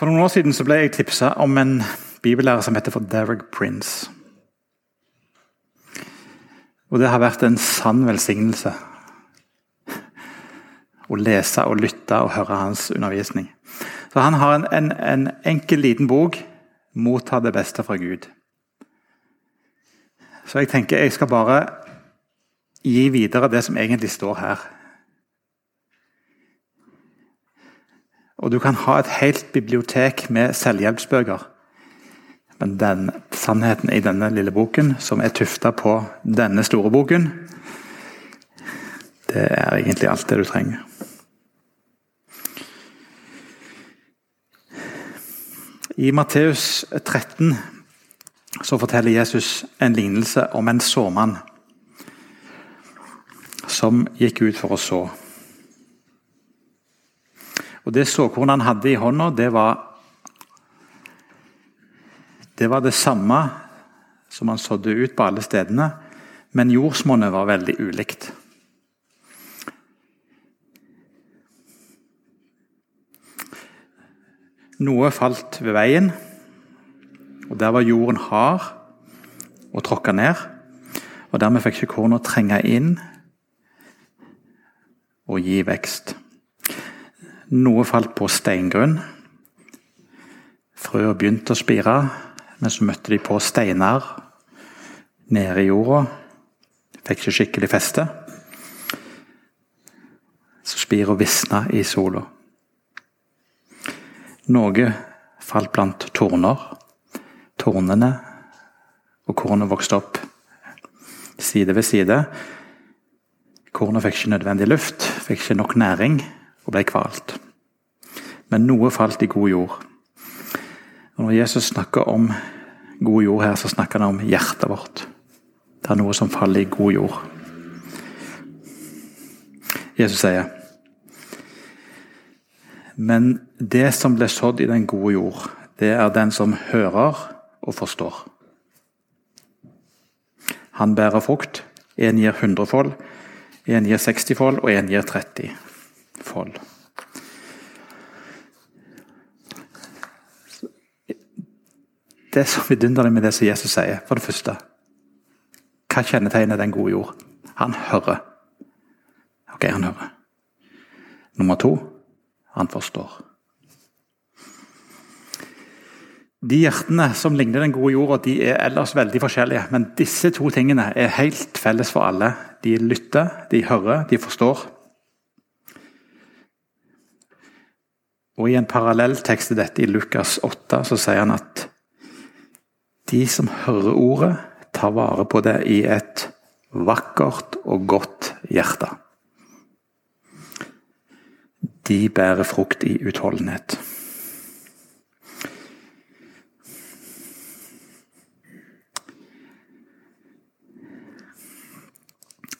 For noen år siden ble jeg tipsa om en bibellærer som heter for Derek Prince. Og det har vært en sann velsignelse å lese og lytte og høre hans undervisning. Så Han har en, en, en enkel, liten bok 'Motta det beste fra Gud'. Så jeg tenker jeg skal bare gi videre det som egentlig står her. Og du kan ha et helt bibliotek med selvhjelpsbøker. Men den sannheten i denne lille boken, som er tufta på denne store boken, det er egentlig alt det du trenger. I Matteus 13 så forteller Jesus en lignelse om en såmann som gikk ut for å så. Og Det såkornet han hadde i hånda, det var det var det samme som han sådde ut på alle stedene, men jordsmonnet var veldig ulikt. Noe falt ved veien, og der var jorden hard og tråkka ned. og Dermed fikk ikke kornet trenge inn og gi vekst. Noe falt på steingrunn. Frøa begynte å spire, men så møtte de på steiner nede i jorda. Fikk ikke skikkelig feste. Så spira visna i sola. Noe falt blant torner. Tornene og kornet vokste opp side ved side. Kornet fikk ikke nødvendig luft, fikk ikke nok næring og ble kvalt. Men noe falt i god jord. Og Når Jesus snakker om god jord her, så snakker han om hjertet vårt. Det er noe som faller i god jord. Jesus sier Men det som ble sådd i den gode jord, det er den som hører og forstår. Han bærer frukt. En gir hundrefold, en gir sekstifold, og en gir 30 fold. Det er så vidunderlig med det som Jesus sier. For det første Hva kjennetegner den gode jord? Han hører. Ok, han hører. Nummer to han forstår. De hjertene som ligner den gode jorda, de er ellers veldig forskjellige. Men disse to tingene er helt felles for alle. De lytter, de hører, de forstår. Og I en parallelltekst til dette i Lukas 8 så sier han at de som hører ordet, tar vare på det i et vakkert og godt hjerte. De bærer frukt i utholdenhet.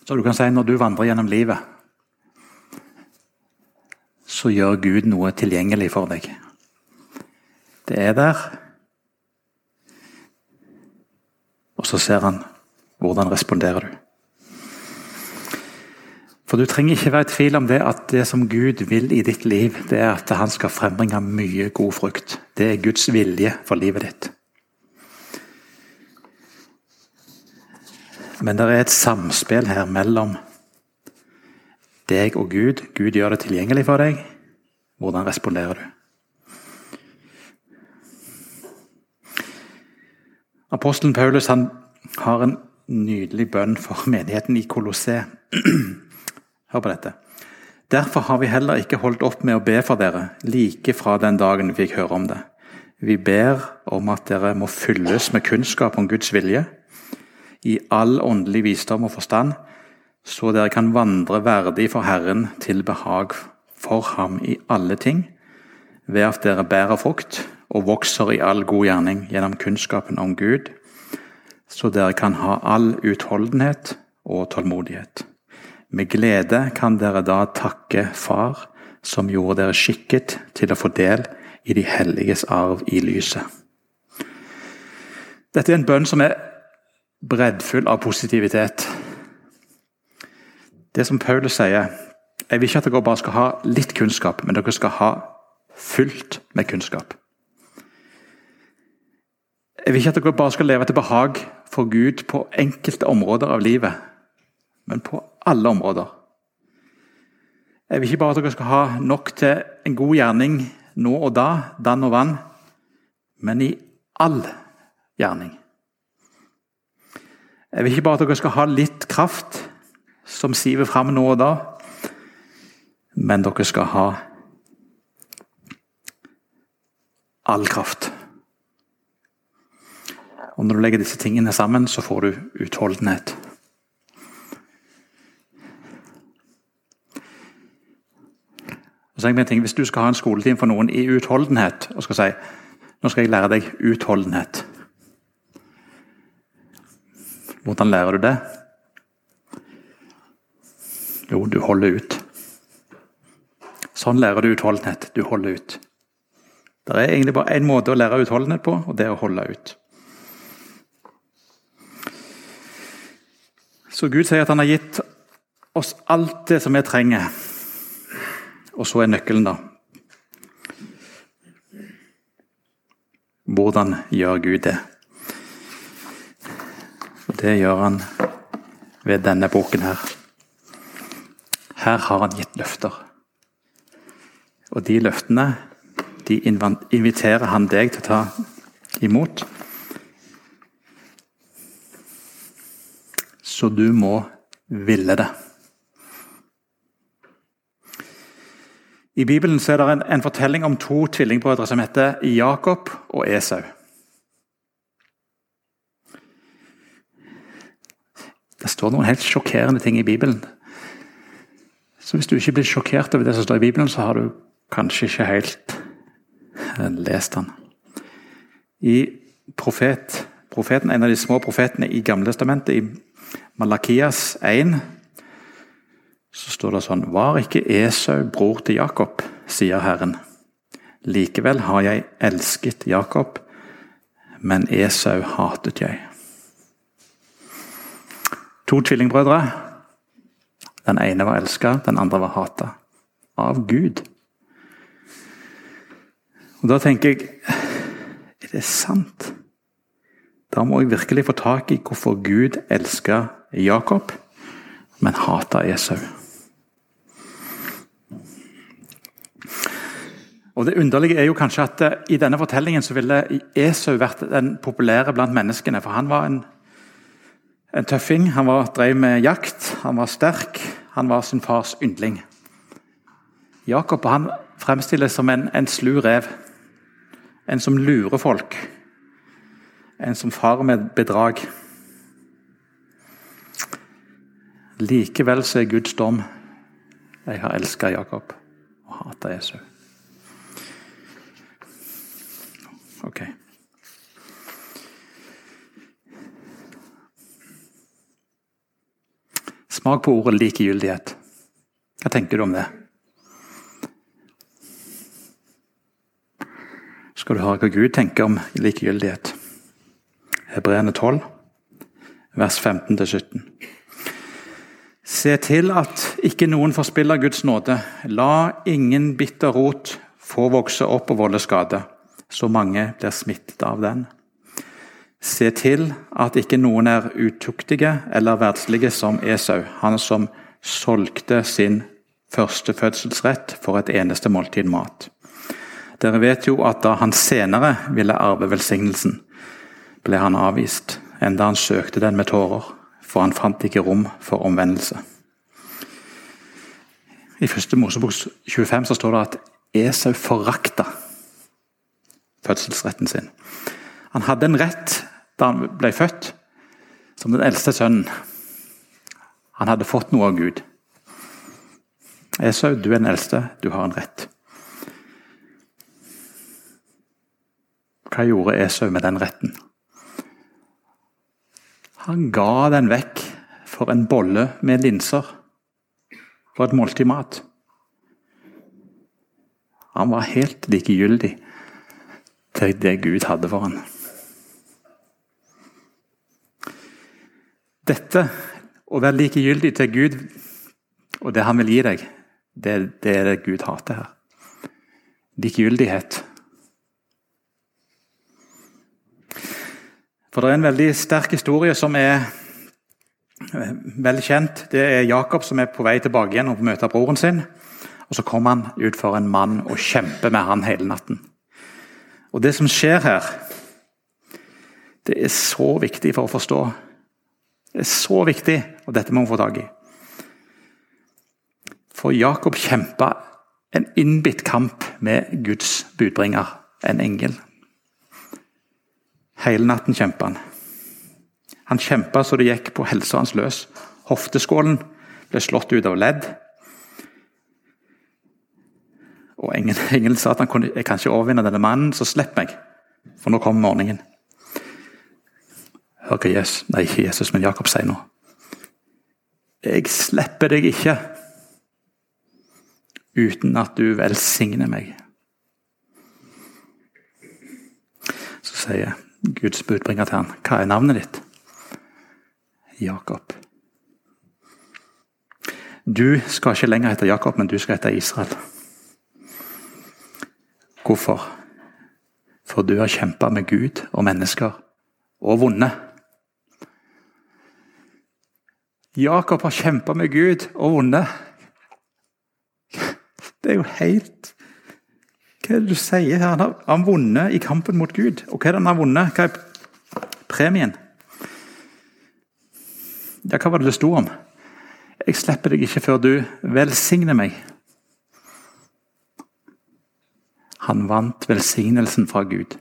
Så du kan si når du vandrer gjennom livet, så gjør Gud noe tilgjengelig for deg. Det er der. Og så ser han hvordan responderer du. For Du trenger ikke være i tvil om det at det som Gud vil i ditt liv, det er at han skal frembringe mye god frukt. Det er Guds vilje for livet ditt. Men det er et samspill her mellom deg og Gud. Gud gjør det tilgjengelig for deg. Hvordan responderer du? Apostelen Paulus har en nydelig bønn for menigheten i Kolosseum. Hør på dette. Derfor har vi heller ikke holdt opp med å be for dere, like fra den dagen vi fikk høre om det. Vi ber om at dere må fylles med kunnskap om Guds vilje, i all åndelig visdom og forstand, så dere kan vandre verdig for Herren til behag for ham i alle ting, ved at dere bærer frukt og vokser i all god gjerning gjennom kunnskapen om Gud, så dere kan ha all utholdenhet og tålmodighet. Med glede kan dere da takke Far, som gjorde dere skikket til å få del i de helliges arv i lyset. Dette er en bønn som er breddfull av positivitet. Det som Paulus sier Jeg vil ikke at dere bare skal ha litt kunnskap, men dere skal ha fullt med kunnskap. Jeg vil ikke at dere bare skal leve til behag for Gud på enkelte områder av livet, men på alle områder. Jeg vil ikke bare at dere skal ha nok til en god gjerning nå og da, dann og vann, men i all gjerning. Jeg vil ikke bare at dere skal ha litt kraft som siver fram nå og da, men dere skal ha all kraft. Og Når du legger disse tingene sammen, så får du utholdenhet. Og så en ting, Hvis du skal ha en skoletime for noen i utholdenhet og skal si nå skal jeg lære deg utholdenhet Hvordan lærer du det? Jo, du holder ut. Sånn lærer du utholdenhet. Du holder ut. Det er egentlig bare én måte å lære utholdenhet på, og det er å holde ut. Så Gud sier at han har gitt oss alt det som vi trenger. Og så er nøkkelen, da. Hvordan gjør Gud det? Det gjør han ved denne boken her. Her har han gitt løfter. Og de løftene de inviterer han deg til å ta imot. så du må ville det. I Bibelen er det en, en fortelling om to tvillingbrødre som heter Jakob og Esau. Det står noen helt sjokkerende ting i Bibelen. Så Hvis du ikke blir sjokkert over det som står i Bibelen, så har du kanskje ikke helt eh, lest den. I profet, profeten, En av de små profetene i Gamle testamentet, i Malakias 1 så står det sånn Var ikke Esau bror til Jakob, sier Herren. Likevel har jeg elsket Jakob, men Esau hatet jeg. To tvillingbrødre. Den ene var elska, den andre var hata. Av Gud. Og Da tenker jeg Er det sant? Da må jeg virkelig få tak i hvorfor Gud elska Jakob, men hata Esau. Og Det underlige er jo kanskje at eh, i denne fortellingen så ville Esau vært den populære blant menneskene. For han var en, en tøffing. Han var, drev med jakt, han var sterk, han var sin fars yndling. Jakob han fremstilles som en, en slu rev. En som lurer folk en som farer med bedrag. Likevel så er Guds dom Jeg har elska Jakob og hata Esau. Ok. Smak på ordet likegyldighet. Hva tenker du om det? Skal du høre hva Gud tenker om likegyldighet? Hebreerne 12, vers 15-17. Se til at ikke noen forspiller Guds nåde. La ingen bitter rot få vokse opp og volde skade, så mange blir smittet av den. Se til at ikke noen er utuktige eller verdslige som Esau, han som solgte sin førstefødselsrett for et eneste måltid mat. Dere vet jo at da han senere ville arve velsignelsen, ble han avvist, enda han søkte den med tårer, for han fant ikke rom for omvendelse. I første Mosebok 25 så står det at Esau forakta fødselsretten sin. Han hadde en rett da han ble født, som den eldste sønnen. Han hadde fått noe av Gud. Esau, du er den eldste, du har en rett. Hva gjorde Esau med den retten? Han ga den vekk for en bolle med linser. For et måltid mat. Han var helt likegyldig til det Gud hadde for ham. Dette, å være likegyldig til Gud og det han vil gi deg, det, det er det Gud hater her. Likegyldighet. For det er en veldig sterk historie som er vel veldig kjent. Det er Jakob som er på vei tilbake igjen og møter broren sin. Og Så kommer han ut for en mann og kjemper med han hele natten. Og Det som skjer her, det er så viktig for å forstå. Det er så viktig, og dette må vi få tak i. For Jakob kjempa en innbitt kamp med Guds budbringer, en engel. Hele natten kjempa han. Han kjempa så det gikk på helsa hans løs. Hofteskålen ble slått ut av ledd. Og engelen sa at han kunne, jeg kan ikke overvinne denne mannen, så slipp meg, for nå kommer morgenen. Hva Jesus, nei, ikke Jesus, men Jakob sier nå. Jeg slipper deg ikke uten at du velsigner meg. Så sier Guds budbringer til han, hva er navnet ditt? Jakob. Du skal ikke lenger hete Jakob, men du skal hete Israel. Hvorfor? For du har kjempa med Gud og mennesker og vunnet. Jakob har kjempa med Gud og vunnet. Det er jo helt Hva er det du sier her? Han har vunnet i kampen mot Gud. Og hva er det han har vunnet? Hva er premien? Ja, hva var det det sto om? Jeg slipper deg ikke før du velsigner meg. Han vant velsignelsen fra Gud.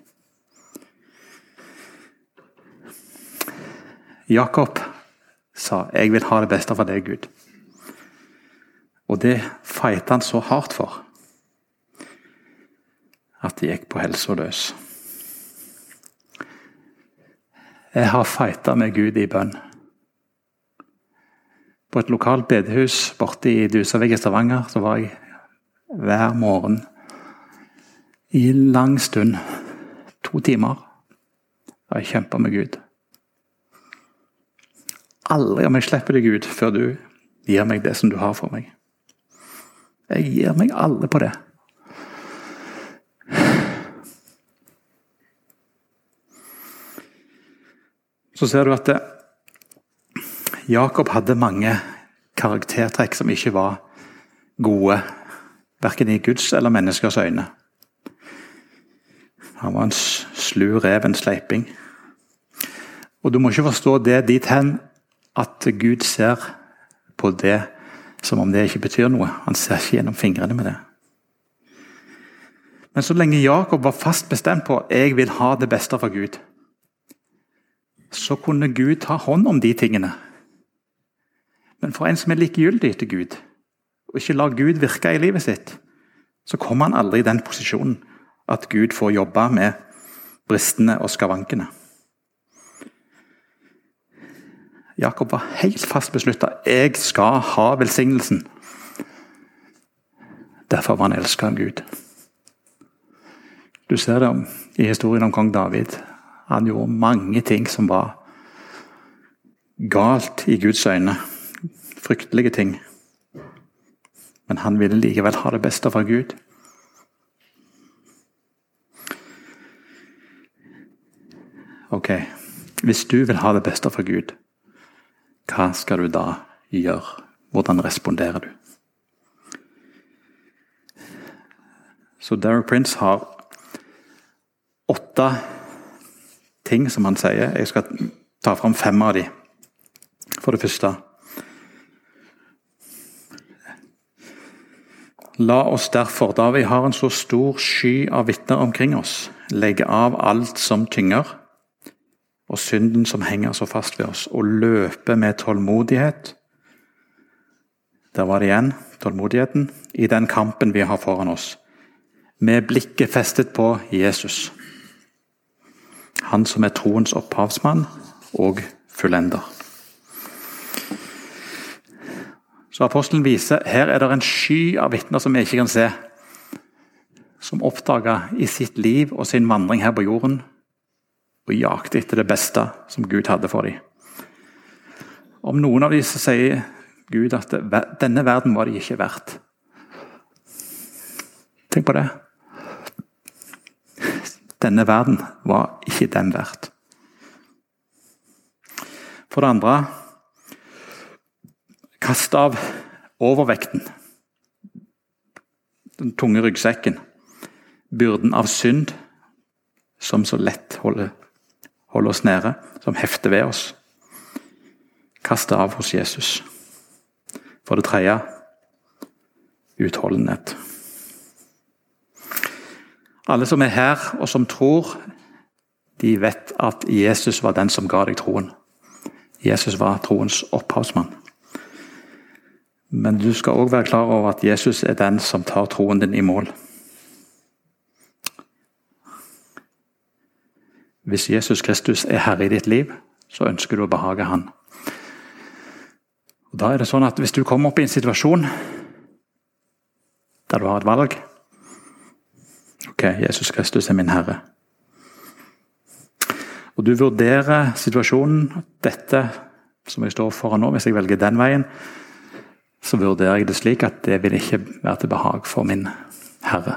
Jakob sa 'Jeg vil ha det beste for deg, Gud'. Og det fighta han så hardt for at det gikk på helsa løs. Jeg har fighta med Gud i bønn. På et lokalt bedehus borte i Dusavik i Stavanger så var jeg hver morgen i lang stund, to timer, og jeg kjempa med Gud. Aldri om jeg slipper deg ut før du gir meg det som du har for meg. Jeg gir meg alle på det. Så ser du at Jakob hadde mange karaktertrekk som ikke var gode, verken i Guds eller menneskers øyne. Han var en slu rev, en sleiping. Og du må ikke forstå det dit hen at Gud ser på det som om det ikke betyr noe. Han ser ikke gjennom fingrene med det. Men så lenge Jakob var fast bestemt på jeg vil ha det beste for Gud, så kunne Gud ta hånd om de tingene. Men for en som er likegyldig til Gud, og ikke lar Gud virke i livet sitt, så kommer han aldri i den posisjonen at Gud får jobbe med bristene og skavankene. Jakob var helt fast beslutta. Jeg skal ha velsignelsen. Derfor var han elska av Gud. Du ser det i historien om kong David. Han gjorde mange ting som var galt i Guds øyne. Fryktelige ting. Men han ville likevel ha det beste fra Gud. Ok, hvis du vil ha det beste fra Gud, hva skal du da gjøre? Hvordan responderer du? Så Derek Prince har åtte ting som han sier. Jeg skal ta fram fem av de. For det første La oss derfor, da vi har en så stor sky av vitner omkring oss, legge av alt som tynger og synden som henger så fast ved oss, og løpe med tålmodighet. Der var det igjen tålmodigheten i den kampen vi har foran oss, med blikket festet på Jesus. Han som er troens opphavsmann og fullender. Så apostelen viser her er det en sky av vitner som vi ikke kan se, som oppdaga i sitt liv og sin vandring her på jorden og jakte etter det beste som Gud hadde for dem. Om noen av dem sier Gud at denne verden var de ikke verdt. Tenk på det. Denne verden var ikke dem verdt. For det andre kast av overvekten. Den tunge ryggsekken. Byrden av synd som så lett holder, holder oss nede, som hefter ved oss. Kast av hos Jesus. For det tredje utholdenhet. Alle som er her og som tror, de vet at Jesus var den som ga deg troen. Jesus var troens opphavsmann. Men du skal òg være klar over at Jesus er den som tar troen din i mål. Hvis Jesus Kristus er herre i ditt liv, så ønsker du å behage Han. Og da er det sånn at Hvis du kommer opp i en situasjon der du har et valg Ok, Jesus Kristus er min herre. Og du vurderer situasjonen Dette som jeg står foran nå, hvis jeg velger den veien, så vurderer jeg det slik at det vil ikke være til behag for min Herre.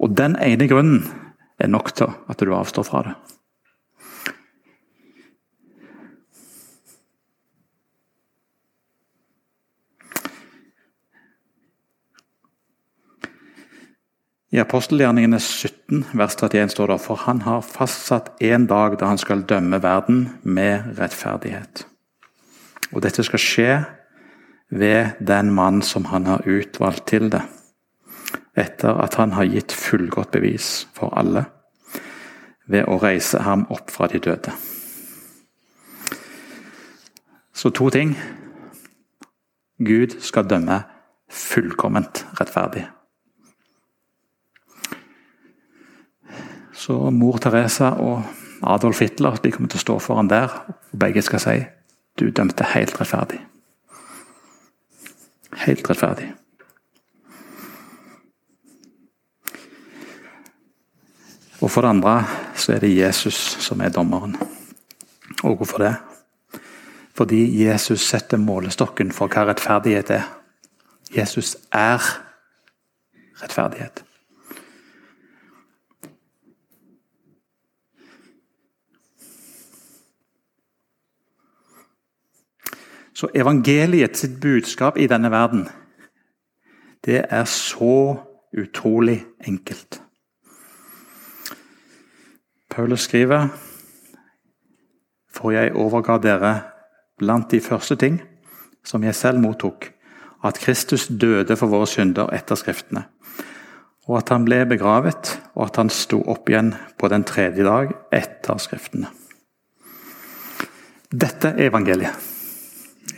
Og den ene grunnen er nok til at du avstår fra det. I apostelgjerningene 17, vers 31 står det for han har fastsatt en dag da han skal dømme verden med rettferdighet. Og dette skal skje ved den mann som han har utvalgt til det, etter at han har gitt fullgodt bevis for alle, ved å reise ham opp fra de døde. Så to ting. Gud skal dømme fullkomment rettferdig. Så mor Teresa og Adolf Hitler de kommer til å stå foran der, og begge skal si du dømte helt rettferdig. Helt rettferdig. Og for det andre så er det Jesus som er dommeren. Og hvorfor det? Fordi Jesus setter målestokken for hva rettferdighet er. Jesus er rettferdighet. Så evangeliet sitt budskap i denne verden, det er så utrolig enkelt. Paulus skriver For jeg overga dere blant de første ting som jeg selv mottok, at Kristus døde for våre synder etter Skriftene, og at han ble begravet, og at han sto opp igjen på den tredje dag etter Skriftene. Dette er evangeliet.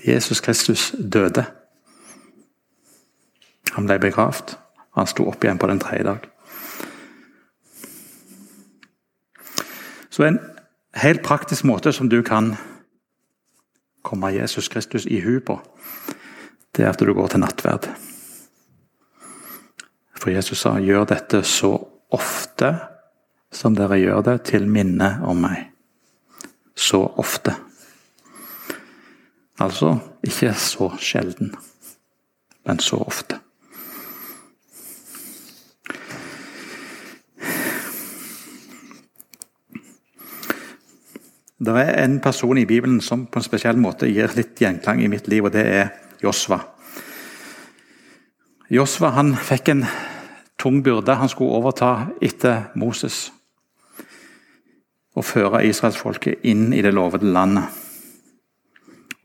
Jesus Kristus døde. Han ble begravd. Han sto opp igjen på den tredje dag. Så en helt praktisk måte som du kan komme Jesus Kristus i hu på, det er at du går til nattverd. For Jesus sa 'gjør dette så ofte som dere gjør det, til minne om meg'. Så ofte. Altså ikke så sjelden, men så ofte. Det er en person i Bibelen som på en spesiell måte gir litt gjenklang i mitt liv, og det er Josva. Josva fikk en tung byrde. Han skulle overta etter Moses og føre israelsfolket inn i det lovede landet.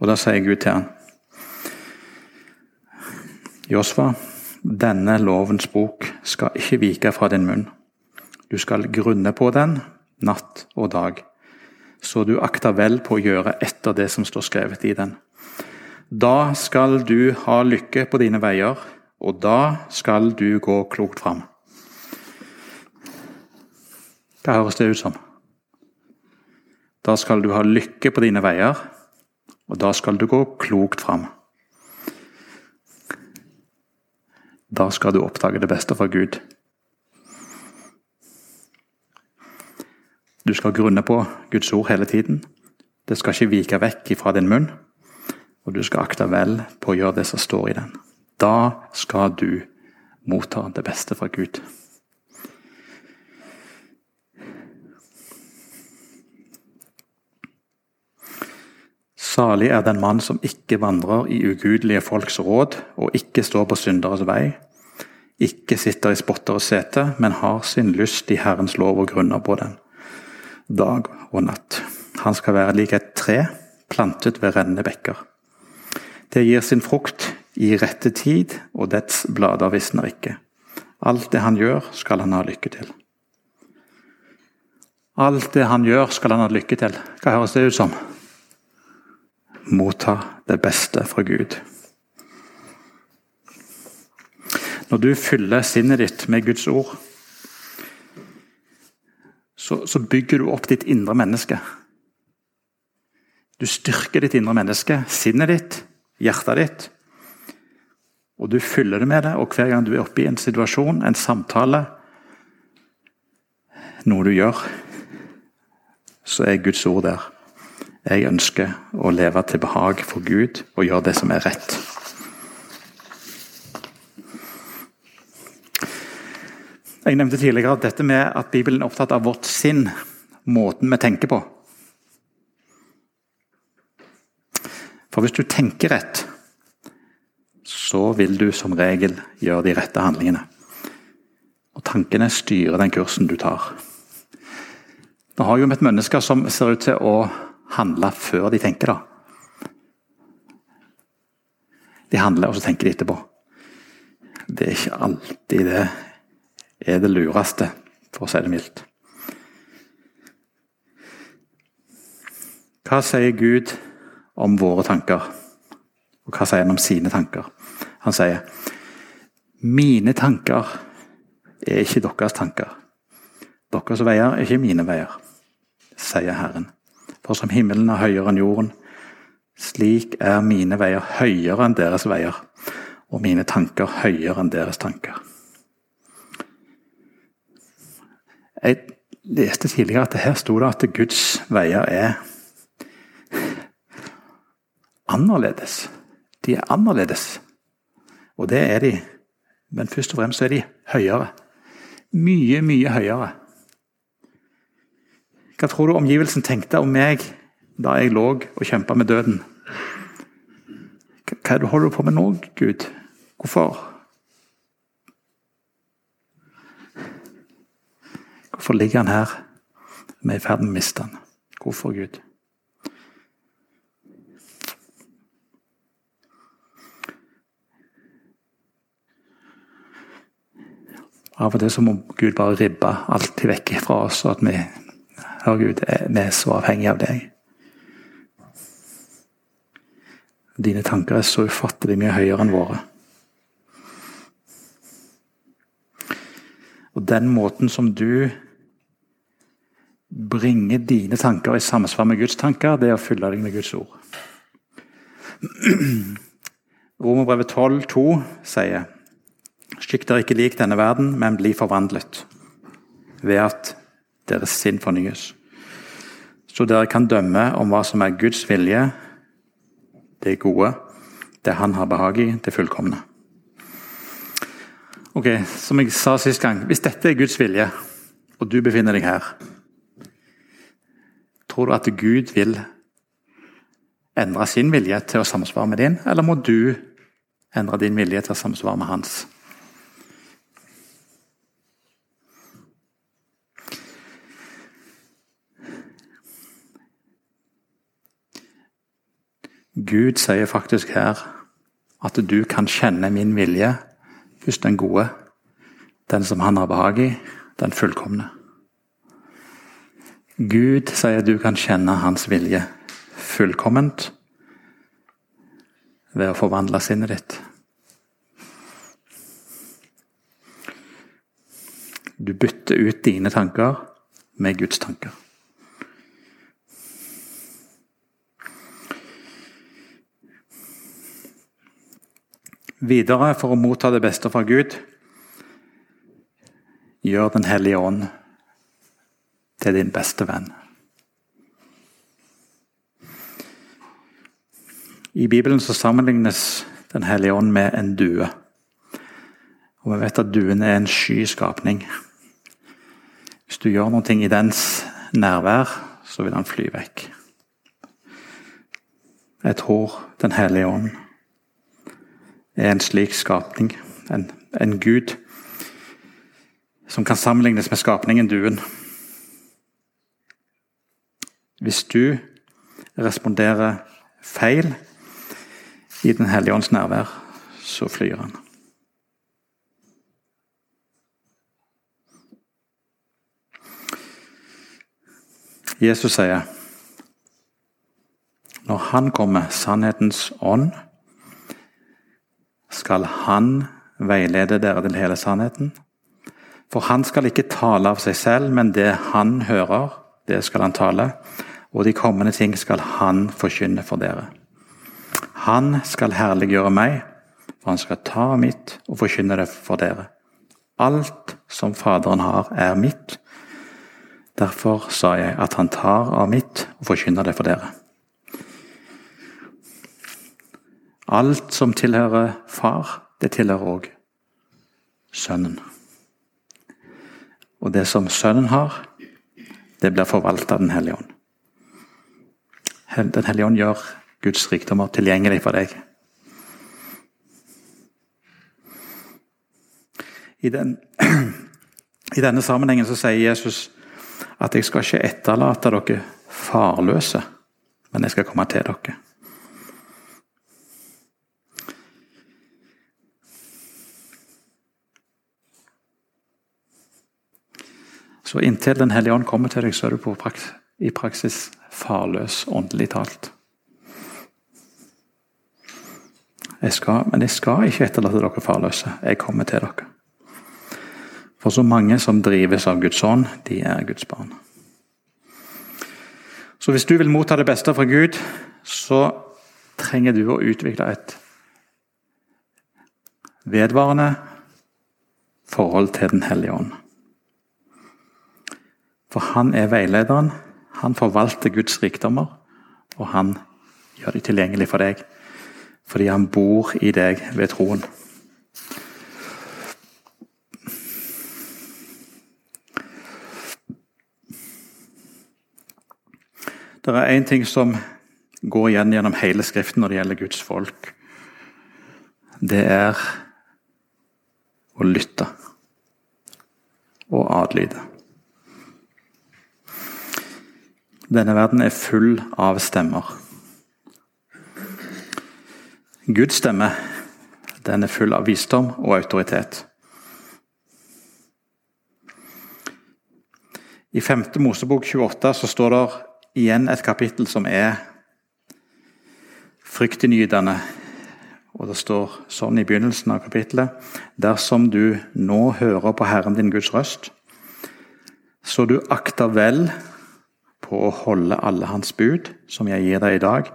Og da sier Gud til han Josva, denne lovens bok skal ikke vike fra din munn. Du skal grunne på den natt og dag, så du akter vel på å gjøre etter det som står skrevet i den. Da skal du ha lykke på dine veier, og da skal du gå klokt fram. Hva høres det ut som? Da skal du ha lykke på dine veier, og da skal du gå klokt fram. Da skal du oppdage det beste fra Gud. Du skal grunne på Guds ord hele tiden. Det skal ikke vike vekk fra din munn. Og du skal akte vel på å gjøre det som står i den. Da skal du motta det beste fra Gud. Salig er den mann som ikke vandrer i ugudelige folks råd, og ikke står på synderes vei, ikke sitter i spotteres sete, men har sin lyst i Herrens lov og grunner på den, dag og natt. Han skal være lik et tre plantet ved rennende bekker. Det gir sin frukt i rette tid, og dets blader visner ikke. Alt det han gjør, skal han ha lykke til. Alt det han gjør, skal han ha lykke til. Hva høres det ut som? motta det beste fra Gud. Når du fyller sinnet ditt med Guds ord, så, så bygger du opp ditt indre menneske. Du styrker ditt indre menneske, sinnet ditt, hjertet ditt. Og du fyller det med det, og hver gang du er oppe i en situasjon, en samtale, noe du gjør, så er Guds ord der. Jeg ønsker å leve til behag for Gud og gjøre det som er rett. Jeg nevnte tidligere at dette med at Bibelen er opptatt av vårt sinn, måten vi tenker på. For hvis du tenker rett, så vil du som regel gjøre de rette handlingene. Og tankene styrer den kursen du tar. Nå har jo møtt mennesker som ser ut til å handle før de tenker, da. De handler, og så tenker de etterpå. Det er ikke alltid det er det lureste, for å si det mildt. Hva sier Gud om våre tanker? Og hva sier han om sine tanker? Han sier mine tanker er ikke deres tanker. Deres veier er ikke mine veier, sier Herren. For som himmelen er høyere enn jorden, slik er mine veier høyere enn deres veier, og mine tanker høyere enn deres tanker. Jeg leste tidligere at her sto det at Guds veier er annerledes. De er annerledes. Og det er de. Men først og fremst er de høyere. Mye, mye høyere. Hva tror du omgivelsen tenkte om meg da jeg lå og kjempa med døden? Hva er det du holder på med nå, Gud? Hvorfor? Hvorfor ligger han her? Vi er i ferd med å miste han. Hvorfor, Gud? Av og til så må Gud bare ribbe alt vekk fra oss, og at vi Herre Gud, vi er så avhengige av deg. Dine tanker er så ufattelig mye høyere enn våre. Og den måten som du bringer dine tanker i samsvar med Guds tanker, det er å fylle deg med Guds ord. Romerbrevet 12, 2 sier Skikk dere ikke lik denne verden, men bli forvandlet ved at deres sinn fornyes. Så dere kan dømme om hva som er Guds vilje, det gode, det Han har behag i, det fullkomne. Ok, Som jeg sa sist gang, hvis dette er Guds vilje, og du befinner deg her Tror du at Gud vil endre sin vilje til å samsvare med din, eller må du endre din vilje til å samsvare med hans? Gud sier faktisk her at du kan kjenne min vilje, først den gode, den som han har behag i, den fullkomne. Gud sier du kan kjenne hans vilje fullkomment ved å forvandle sinnet ditt. Du bytter ut dine tanker med Guds tanker. Videre, for å motta det beste fra Gud, gjør Den hellige ånd til din beste venn. I Bibelen så sammenlignes Den hellige ånd med en due. Og vi vet at duen er en sky skapning. Hvis du gjør noe i dens nærvær, så vil han fly vekk. Jeg tror Den hellige ånd er en slik skapning, en, en Gud som kan sammenlignes med skapningen duen. Hvis du responderer feil i Den hellige ånds nærvær, så flyr han. Jesus sier når han kommer, sannhetens ånd, skal han veilede dere til hele sannheten. For han skal ikke tale av seg selv, men det han hører, det skal han tale. Og de kommende ting skal han forkynne for dere. Han skal herliggjøre meg, for han skal ta mitt og forkynne det for dere. Alt som Faderen har, er mitt. Derfor sa jeg at han tar av mitt og forkynner det for dere. Alt som tilhører far, det tilhører òg sønnen. Og det som sønnen har, det blir forvalta av Den hellige ånd. Den hellige ånd gjør Guds rikdommer tilgjengelig for deg. I, den, I, denne sammenhengen så sier Jesus at jeg skal ikke etterlate dere farløse, men jeg skal komme til dere. Så inntil Den hellige ånd kommer til deg, så er du praks i praksis farløs, åndelig talt. Jeg skal, men jeg skal ikke etterlate dere farløse. Jeg kommer til dere. For så mange som drives av Guds ånd, de er Guds barn. Så hvis du vil motta det beste fra Gud, så trenger du å utvikle et vedvarende forhold til Den hellige ånd. For han er veilederen. Han forvalter Guds rikdommer, og han gjør de tilgjengelig for deg fordi han bor i deg ved troen. Det er én ting som går igjen gjennom hele Skriften når det gjelder Guds folk. Det er å lytte og adlyde. Denne verden er full av stemmer. Guds stemme den er full av visdom og autoritet. I 5. Mosebok 28 så står det igjen et kapittel som er fryktinngytende. Og det står sånn i begynnelsen av kapittelet Dersom du nå hører på Herren din Guds røst, så du akter vel på å holde alle hans bud, som jeg gir deg i dag,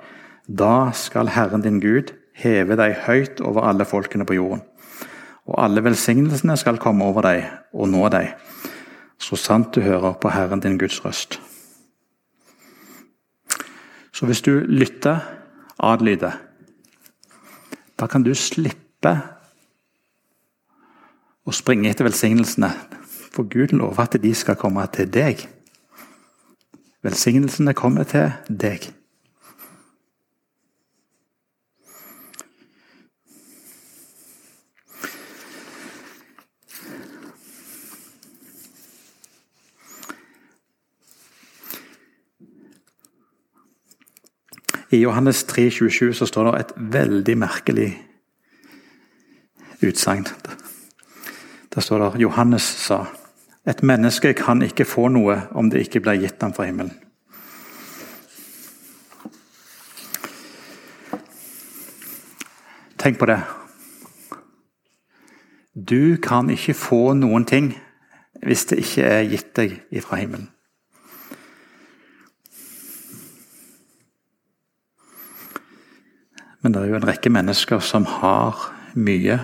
da skal Herren din Gud heve deg høyt over alle folkene på jorden. Og alle velsignelsene skal komme over deg og nå deg, så sant du hører på Herren din Guds røst. Så hvis du lytter, adlyder, da kan du slippe å springe etter velsignelsene. For Gud lover at de skal komme til deg. Velsignelsene kommer til deg. I Johannes 3, 27 så står det et veldig merkelig utsagn. Der står det Johannes sa et menneske kan ikke få noe om det ikke blir gitt ham fra himmelen. Tenk på det. Du kan ikke få noen ting hvis det ikke er gitt deg fra himmelen. Men det er jo en rekke mennesker som har mye.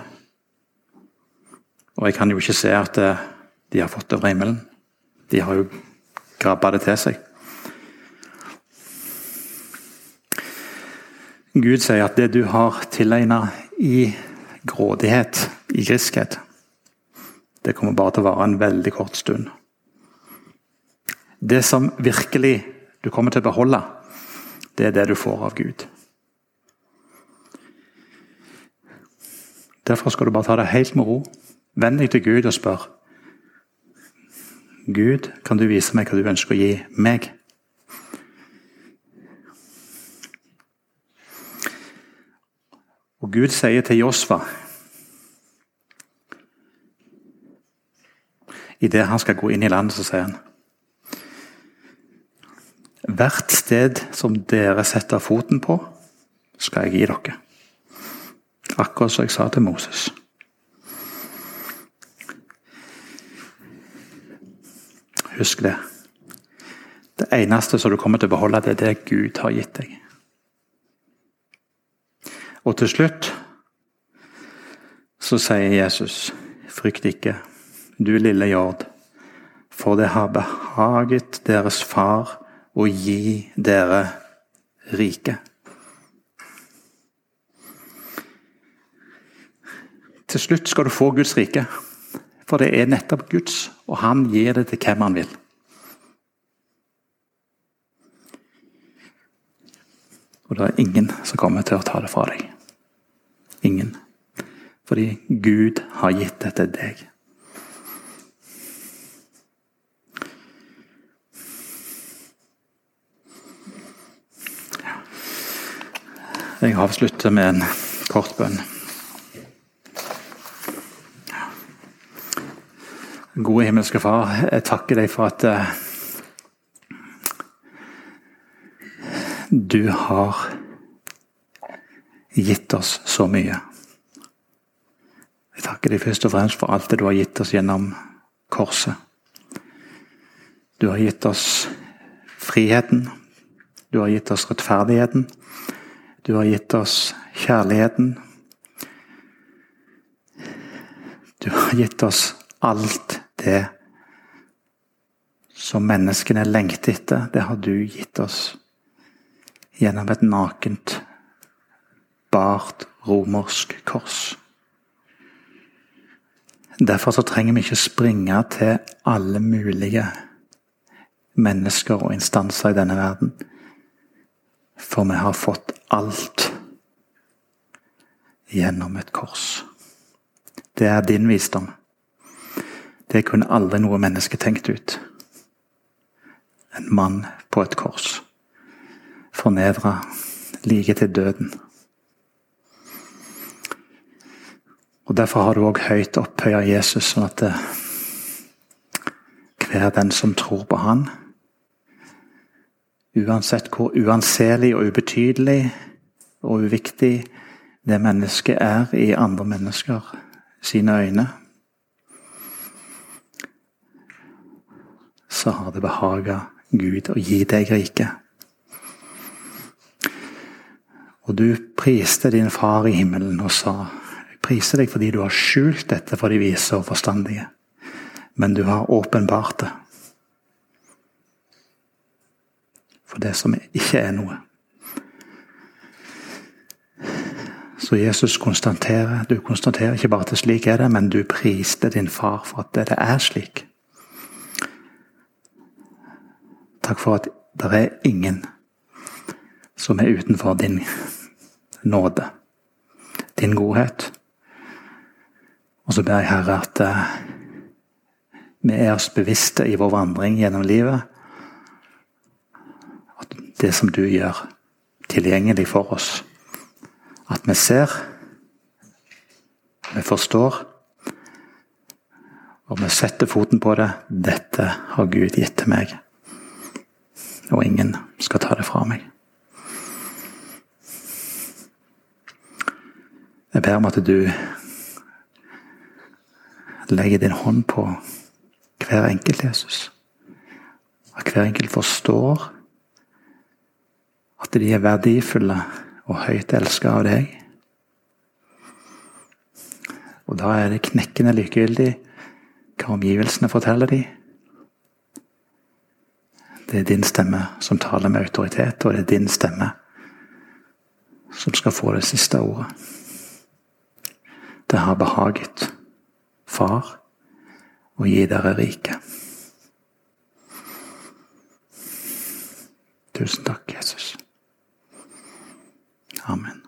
Og jeg kan jo ikke se at eh, de har fått over himmelen. De har jo grabba det til seg. Gud sier at det du har tilegna i grådighet, i griskhet, det kommer bare til å vare en veldig kort stund. Det som virkelig du kommer til å beholde, det er det du får av Gud. Derfor skal du bare ta det helt med ro. Venn deg til Gud og spør Gud, kan du vise meg hva du ønsker å gi meg? Og Gud sier til Josfa Idet han skal gå inn i landet, så sier han Hvert sted som dere setter foten på, skal jeg gi dere. Akkurat som jeg sa til Moses. Husk det. Det eneste som du kommer til å beholde, det er det Gud har gitt deg. Og til slutt så sier Jesus, frykt ikke, du lille jord, for det har behaget deres far å gi dere rike. Til slutt skal du få Guds rike, for det er nettopp Guds, og han gir det til hvem han vil. Og det er ingen som kommer til å ta det fra deg. Ingen. Fordi Gud har gitt det til deg. Jeg avslutter med en kort bønn. Gode himmelske Far, jeg takker deg for at uh, du har gitt oss så mye. Jeg takker deg først og fremst for alt det du har gitt oss gjennom korset. Du har gitt oss friheten. Du har gitt oss rettferdigheten. Du har gitt oss kjærligheten. Du har gitt oss alt det som menneskene lengter etter. Det har du gitt oss gjennom et nakent, bart romersk kors. Derfor så trenger vi ikke springe til alle mulige mennesker og instanser i denne verden. For vi har fått alt gjennom et kors. Det er din visdom. Det kunne aldri noe menneske tenkt ut. En mann på et kors. Fornedra like til døden. Og Derfor har du òg høyt opphøya Jesus, sånn at det, hver den som tror på Han, Uansett hvor uanselig og ubetydelig og uviktig det mennesket er i andre mennesker sine øyne, så har det behaga Gud å gi deg riket. Og du priste din far i himmelen og sa jeg priser deg fordi du har skjult dette for de vise og forstandige, men du har åpenbart det for det som ikke er noe. Så Jesus konstaterer, du konstaterer ikke bare at det slik er det, men du priste din far for at det er slik. Takk for at det er ingen som er utenfor din nåde, din godhet. Og så ber jeg Herre at eh, vi er oss bevisste i vår vandring gjennom livet At det som du gjør, tilgjengelig for oss. At vi ser, vi forstår, og vi setter foten på det. Dette har Gud gitt til meg, og ingen skal ta det fra meg. Jeg ber om at du legger din hånd på hver enkelt, Jesus. At hver enkelt forstår at de er verdifulle og høyt elska av deg. Og da er det knekkende likegyldig hva omgivelsene forteller dem. Det er din stemme som taler med autoritet, og det er din stemme som skal få det siste ordet. Det har behaget Far å gi dere rike. Tusen takk, Jesus. Amen.